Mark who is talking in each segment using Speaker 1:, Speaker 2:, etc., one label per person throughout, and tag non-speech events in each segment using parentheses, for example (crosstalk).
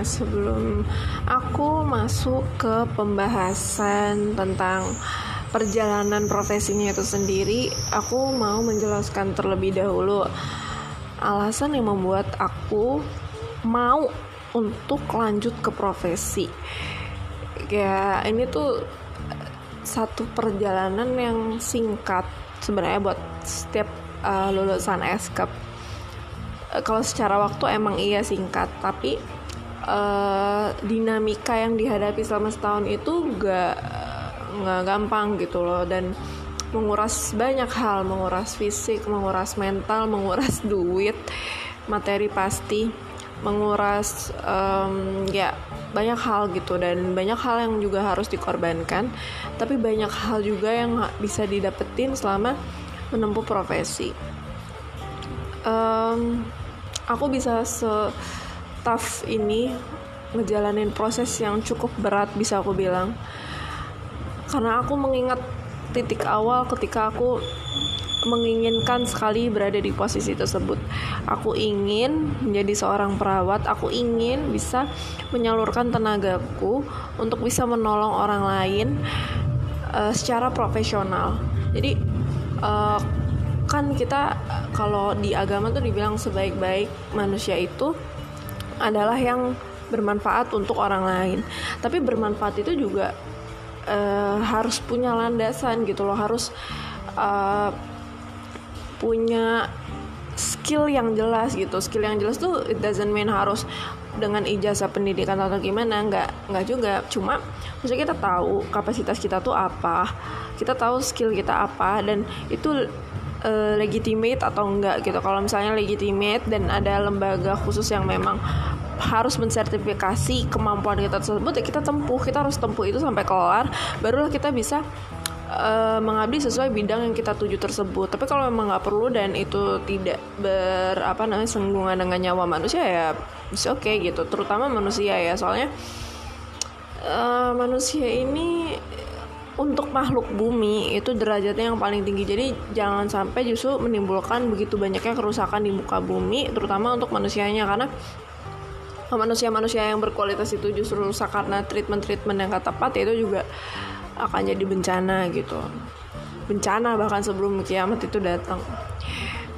Speaker 1: Nah, sebelum aku masuk ke pembahasan tentang perjalanan profesinya itu sendiri, aku mau menjelaskan terlebih dahulu alasan yang membuat aku mau untuk lanjut ke profesi. Ya, ini tuh satu perjalanan yang singkat sebenarnya buat setiap uh, lulusan eskap. Uh, kalau secara waktu emang iya singkat, tapi uh, dinamika yang dihadapi selama setahun itu gak nggak gampang gitu loh dan menguras banyak hal, menguras fisik, menguras mental, menguras (laughs) duit, materi pasti, menguras um, ya banyak hal gitu dan banyak hal yang juga harus dikorbankan, tapi banyak hal juga yang bisa didapetin selama menempuh profesi. Um, aku bisa se tough ini ngejalanin proses yang cukup berat bisa aku bilang karena aku mengingat titik awal ketika aku menginginkan sekali berada di posisi tersebut. Aku ingin menjadi seorang perawat, aku ingin bisa menyalurkan tenagaku untuk bisa menolong orang lain uh, secara profesional. Jadi uh, kan kita kalau di agama tuh dibilang sebaik-baik manusia itu adalah yang bermanfaat untuk orang lain. Tapi bermanfaat itu juga uh, harus punya landasan gitu loh harus uh, punya skill yang jelas gitu skill yang jelas tuh it doesn't mean harus dengan ijazah pendidikan atau gimana nggak nggak juga cuma maksudnya kita tahu kapasitas kita tuh apa kita tahu skill kita apa dan itu uh, legitimate atau enggak gitu. Kalau misalnya legitimate dan ada lembaga khusus yang memang harus mensertifikasi kemampuan kita tersebut ya kita tempuh. Kita harus tempuh itu sampai kelar barulah kita bisa uh, mengabdi sesuai bidang yang kita tuju tersebut. Tapi kalau memang nggak perlu dan itu tidak ber apa namanya senggungan dengan nyawa manusia ya bisa oke okay, gitu. Terutama manusia ya soalnya uh, manusia ini untuk makhluk bumi itu derajatnya yang paling tinggi. Jadi jangan sampai justru menimbulkan begitu banyaknya kerusakan di muka bumi terutama untuk manusianya. Karena manusia-manusia yang berkualitas itu justru rusak karena treatment-treatment yang gak tepat itu juga akan jadi bencana gitu. Bencana bahkan sebelum kiamat itu datang.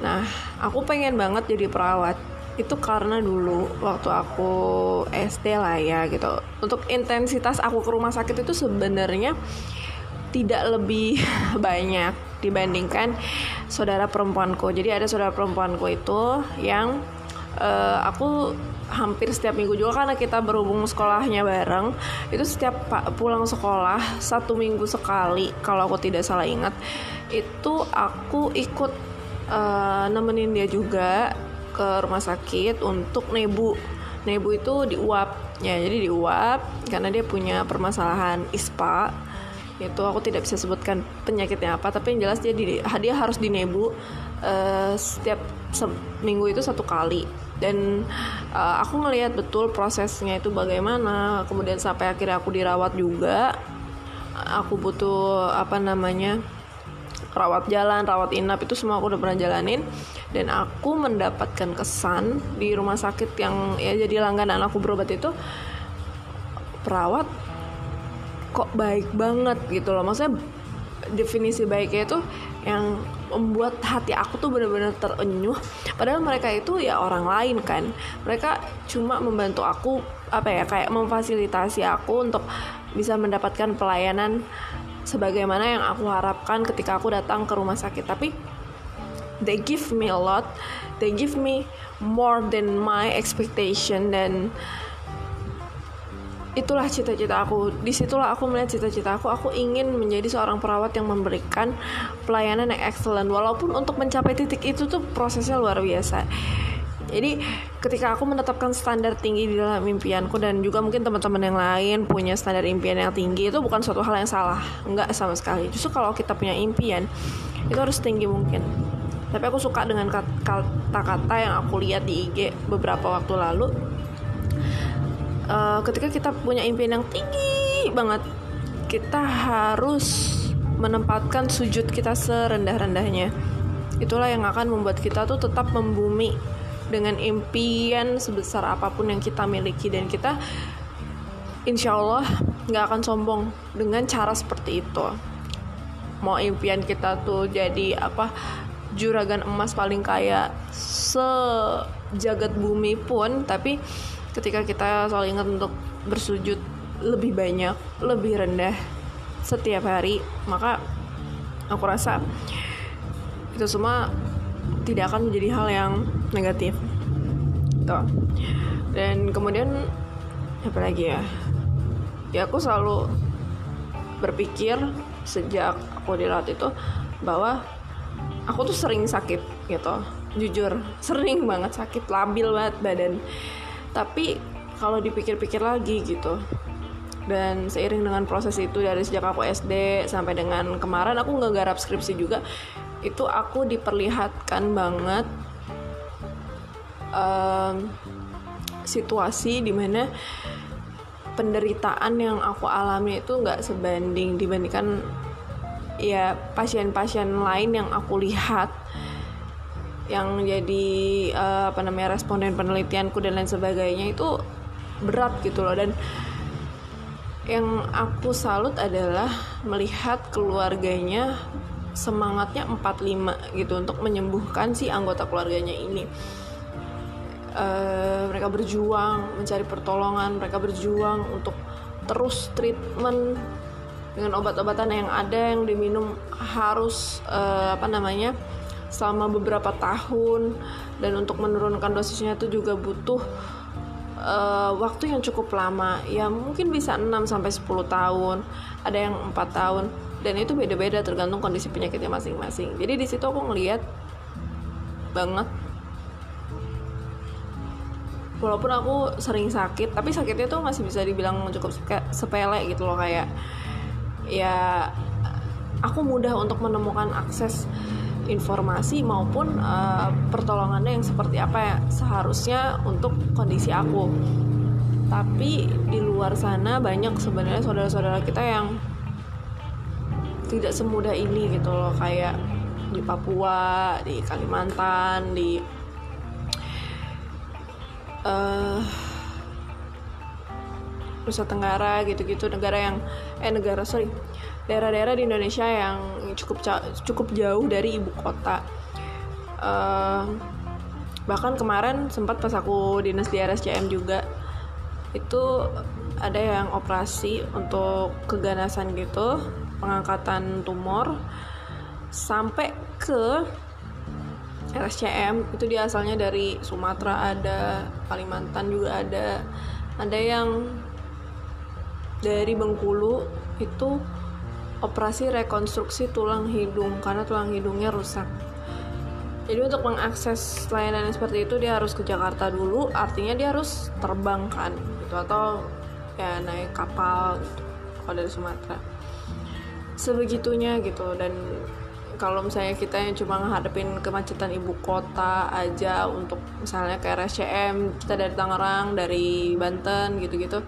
Speaker 1: Nah aku pengen banget jadi perawat. Itu karena dulu waktu aku SD lah ya gitu. Untuk intensitas aku ke rumah sakit itu sebenarnya tidak lebih (laughs) banyak dibandingkan saudara perempuanku. Jadi ada saudara perempuanku itu yang uh, aku hampir setiap minggu juga karena kita berhubung sekolahnya bareng itu setiap pulang sekolah satu minggu sekali kalau aku tidak salah ingat itu aku ikut uh, nemenin dia juga ke rumah sakit untuk nebu. Nebu itu diuap ya jadi diuap karena dia punya permasalahan ispa itu aku tidak bisa sebutkan penyakitnya apa tapi yang jelas dia di, dia harus dinebu uh, setiap seminggu itu satu kali. Dan uh, aku ngelihat betul prosesnya itu bagaimana kemudian sampai akhirnya aku dirawat juga. Aku butuh apa namanya rawat jalan, rawat inap itu semua aku udah pernah jalanin. Dan aku mendapatkan kesan di rumah sakit yang ya jadi langganan aku berobat itu perawat kok baik banget gitu loh. Maksudnya definisi baiknya itu yang membuat hati aku tuh benar-benar terenyuh. Padahal mereka itu ya orang lain kan. Mereka cuma membantu aku apa ya kayak memfasilitasi aku untuk bisa mendapatkan pelayanan sebagaimana yang aku harapkan ketika aku datang ke rumah sakit. Tapi they give me a lot. They give me more than my expectation dan itulah cita-cita aku. Di situlah aku melihat cita-cita aku. Aku ingin menjadi seorang perawat yang memberikan pelayanan yang excellent. Walaupun untuk mencapai titik itu tuh prosesnya luar biasa. Jadi ketika aku menetapkan standar tinggi di dalam impianku dan juga mungkin teman-teman yang lain punya standar impian yang tinggi itu bukan suatu hal yang salah. Enggak sama sekali. Justru kalau kita punya impian itu harus tinggi mungkin. Tapi aku suka dengan kata-kata yang aku lihat di IG beberapa waktu lalu uh, ketika kita punya impian yang tinggi banget kita harus menempatkan sujud kita serendah-rendahnya. Itulah yang akan membuat kita tuh tetap membumi dengan impian sebesar apa pun yang kita miliki. Dan kita insya Allah nggak akan sombong dengan cara seperti itu. Mau impian kita tuh jadi apa juragan emas paling kaya sejagat bumi pun tapi ketika kita selalu ingat untuk bersujud lebih banyak lebih rendah setiap hari maka aku rasa itu semua tidak akan menjadi hal yang negatif. Tuh. Dan kemudian apa lagi ya? Ya aku selalu berpikir sejak aku dilatih itu bahwa aku tuh sering sakit gitu. Jujur (laughs) sering banget sakit labil banget badan tapi kalau dipikir-pikir lagi gitu. Dan seiring dengan proses itu dari sejak aku SD sampai dengan kemarin aku nggak garap skripsi juga. Itu aku diperlihatkan banget um, situasi di mana penderitaan yang aku alami itu nggak sebanding dibandingkan ya pasien-pasien lain yang aku lihat yang jadi uh, apa namanya responden penelitianku dan lain sebagainya itu berat gitu loh dan yang aku salut adalah melihat keluarganya semangatnya 45 gitu untuk menyembuhkan si anggota keluarganya ini. Uh, mereka berjuang mencari pertolongan, mereka berjuang untuk terus treatment dengan obat-obatan yang ada yang diminum harus uh, apa namanya selama beberapa tahun. Dan untuk menurunkan dosisnya itu juga butuh uh, waktu yang cukup lama. Ya mungkin bisa 6 sampai 10 tahun. Ada yang empat tahun. Dan itu beda-beda tergantung kondisi penyakitnya masing-masing. Jadi di situ aku ngelihat banget. Walaupun aku sering sakit tapi sakitnya tuh masih bisa dibilang cukup sepele gitu loh kayak ya aku mudah untuk menemukan akses informasi maupun uh, pertolongannya yang seperti apa ya seharusnya untuk kondisi aku. Tapi di luar sana banyak sebenarnya saudara-saudara kita yang tidak semudah ini gitu loh kayak di Papua, di Kalimantan, di uh, Nusa Tenggara gitu-gitu negara yang eh negara sorry daerah-daerah di Indonesia yang cukup cukup jauh dari ibu kota. Uh, bahkan kemarin sempat pas aku dinas di RSCM juga itu ada yang operasi untuk keganasan gitu pengangkatan tumor sampai ke RSCM itu dia asalnya dari Sumatera ada Kalimantan juga ada ada yang dari Bengkulu itu operasi rekonstruksi tulang hidung karena tulang hidungnya rusak. Jadi untuk mengakses layanan yang seperti itu dia harus ke Jakarta dulu, artinya dia harus terbang kan gitu atau ya naik kapal gitu kalau dari Sumatera. Sebegitunya gitu dan kalau misalnya kita yang cuma ngadepin kemacetan ibu kota aja untuk misalnya ke RSCM kita dari Tangerang dari Banten gitu-gitu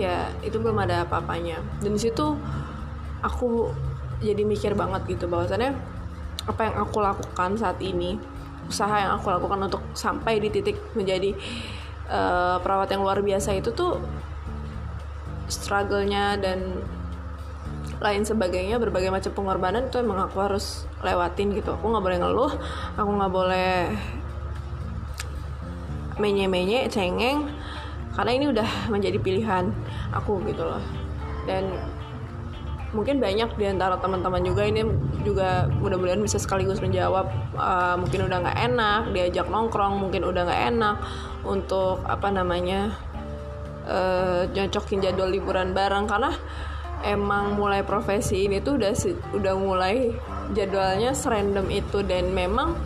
Speaker 1: ya itu belum ada apa-apanya dan di situ aku jadi mikir banget gitu bahwasannya apa yang aku lakukan saat ini usaha yang aku lakukan untuk sampai di titik menjadi uh, perawat yang luar biasa itu tuh struggle-nya dan lain sebagainya berbagai macam pengorbanan itu emang aku harus lewatin gitu. Aku nggak boleh ngeluh aku nggak boleh menye-menye cengeng karena ini udah menjadi pilihan aku gitu loh. Dan mungkin banyak di antara teman-teman juga ini juga mudah-mudahan bisa sekaligus menjawab uh, mungkin udah nggak enak diajak nongkrong mungkin udah nggak enak untuk apa namanya uh, nyocokin jadwal liburan bareng. Karena emang mulai profesi ini tuh udah udah mulai jadwalnya serandom itu. Dan memang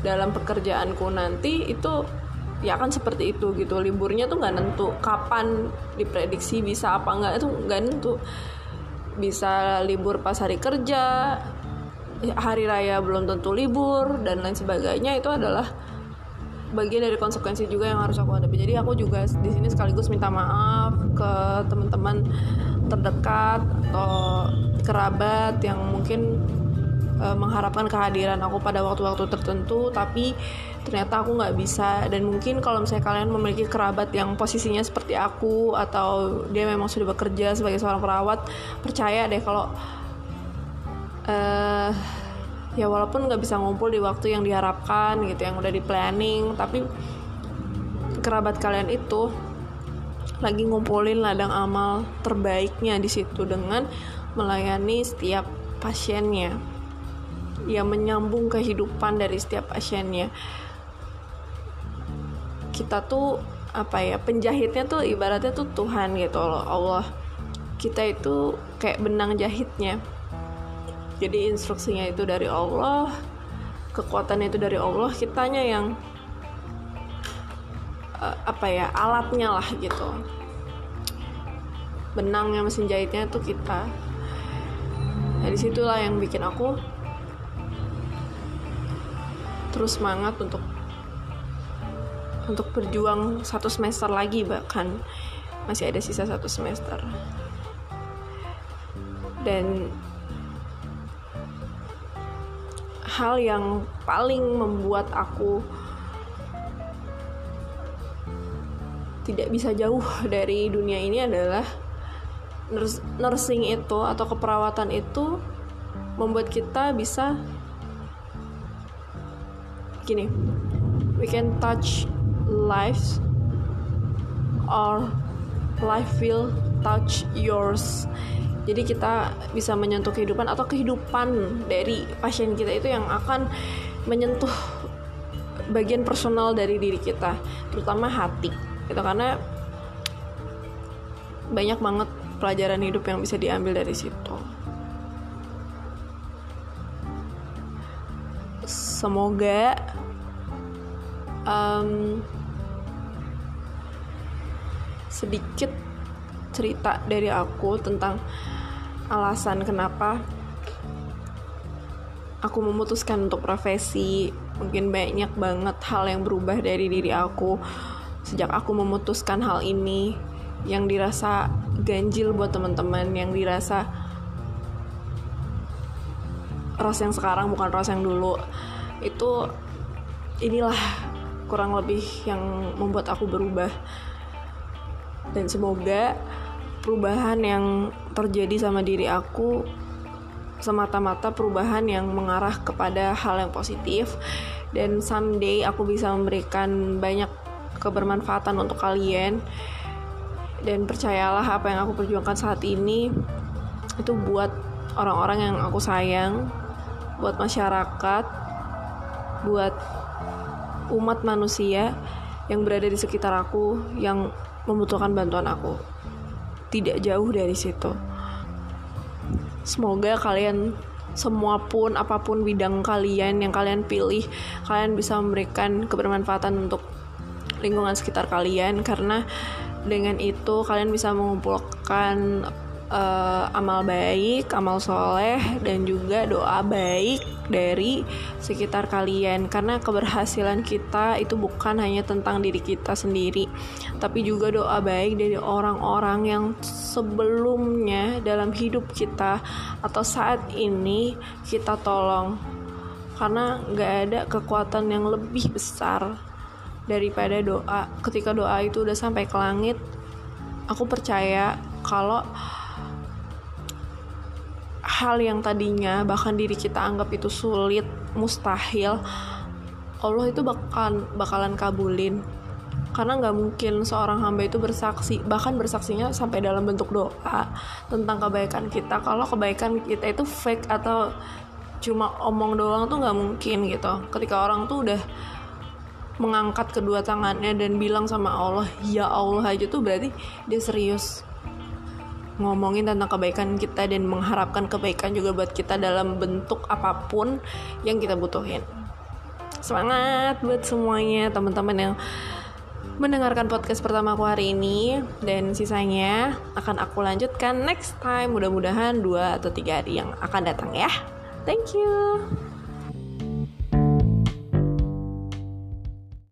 Speaker 1: dalam pekerjaanku nanti itu ya kan seperti itu gitu. Liburnya tuh nggak nentu kapan diprediksi bisa apa nggak itu nggak nentu bisa libur pas hari kerja hari raya belum tentu libur dan lain sebagainya. Itu adalah bagian dari konsekuensi juga yang harus aku hadapi. Jadi aku juga di sini sekaligus minta maaf ke teman-teman terdekat atau kerabat yang mungkin uh, mengharapkan kehadiran aku pada waktu-waktu tertentu tapi ternyata aku nggak bisa. Dan mungkin kalau misalnya kalian memiliki kerabat yang posisinya seperti aku atau dia memang sudah bekerja sebagai seorang perawat percaya deh kalau uh, ya walaupun nggak bisa ngumpul di waktu yang diharapkan gitu yang udah di planning tapi kerabat kalian itu lagi ngumpulin ladang amal terbaiknya di situ dengan melayani setiap pasiennya yang menyambung kehidupan dari setiap pasiennya. Kita tuh apa ya penjahitnya tuh ibaratnya tuh Tuhan gitu loh Allah. Kita itu kayak benang jahitnya. Jadi instruksinya itu dari Allah kekuatannya itu dari Allah kitanya yang uh, apa ya alatnya lah gitu. Benangnya mesin jahitnya itu kita. Nah di situlah yang bikin aku terus semangat untuk untuk berjuang satu semester lagi bahkan masih ada sisa satu semester. Dan hal yang paling membuat aku tidak bisa jauh (laughs) dari dunia ini adalah nursing itu atau keperawatan itu membuat kita bisa gini. We can touch lives. Or life will touch yours. Jadi kita bisa menyentuh kehidupan atau kehidupan dari pasien kita itu yang akan menyentuh bagian personal dari diri kita terutama hati gitu. Karena banyak banget pelajaran hidup yang bisa diambil dari situ semoga um, sedikit cerita dari aku tentang alasan kenapa aku memutuskan untuk profesi. Mungkin banyak banget hal yang berubah dari diri aku sejak aku memutuskan hal ini. Yang dirasa ganjil buat teman-teman yang dirasa ras yang sekarang bukan ras yang dulu itu inilah kurang lebih yang membuat aku berubah. Dan semoga perubahan yang terjadi sama diri aku semata-mata perubahan yang mengarah kepada hal yang positif dan someday aku bisa memberikan banyak kebermanfaatan untuk kalian. Dan percayalah apa yang aku perjuangkan saat ini itu buat orang-orang yang aku sayang buat masyarakat buat umat manusia yang berada di sekitar aku yang membutuhkan bantuan aku. Tidak jauh dari situ. Semoga kalian semua pun apa pun bidang kalian yang kalian pilih kalian bisa memberikan kebermanfaatan untuk lingkungan sekitar kalian. Karena dengan itu kalian bisa mengumpulkan uh, amal baik, amal soleh, dan juga doa baik dari sekitar kalian. Karena keberhasilan kita itu bukan hanya tentang diri kita sendiri, tapi juga doa baik dari orang-orang yang sebelumnya dalam hidup kita atau saat ini kita tolong. Karena nggak ada kekuatan yang lebih besar daripada doa ketika doa itu udah sampai ke langit aku percaya kalau hal yang tadinya bahkan diri kita anggap itu sulit mustahil Allah itu bakalan bakalan kabulin. Karena nggak mungkin seorang hamba itu bersaksi bahkan bersaksinya sampai dalam bentuk doa tentang kebaikan kita. Kalau kebaikan kita itu fake atau cuma omong doang tuh nggak mungkin gitu. Ketika orang tuh udah mengangkat kedua tangannya dan bilang sama Allah ya Allah aja tuh berarti dia serius ngomongin tentang kebaikan kita dan mengharapkan kebaikan juga buat kita dalam bentuk apa pun yang kita butuhin. Semangat buat semuanya teman-teman yang mendengarkan podcast pertama aku hari ini. Dan sisanya akan aku lanjutkan next time mudah-mudahan dua atau tiga hari yang akan datang ya. Thank you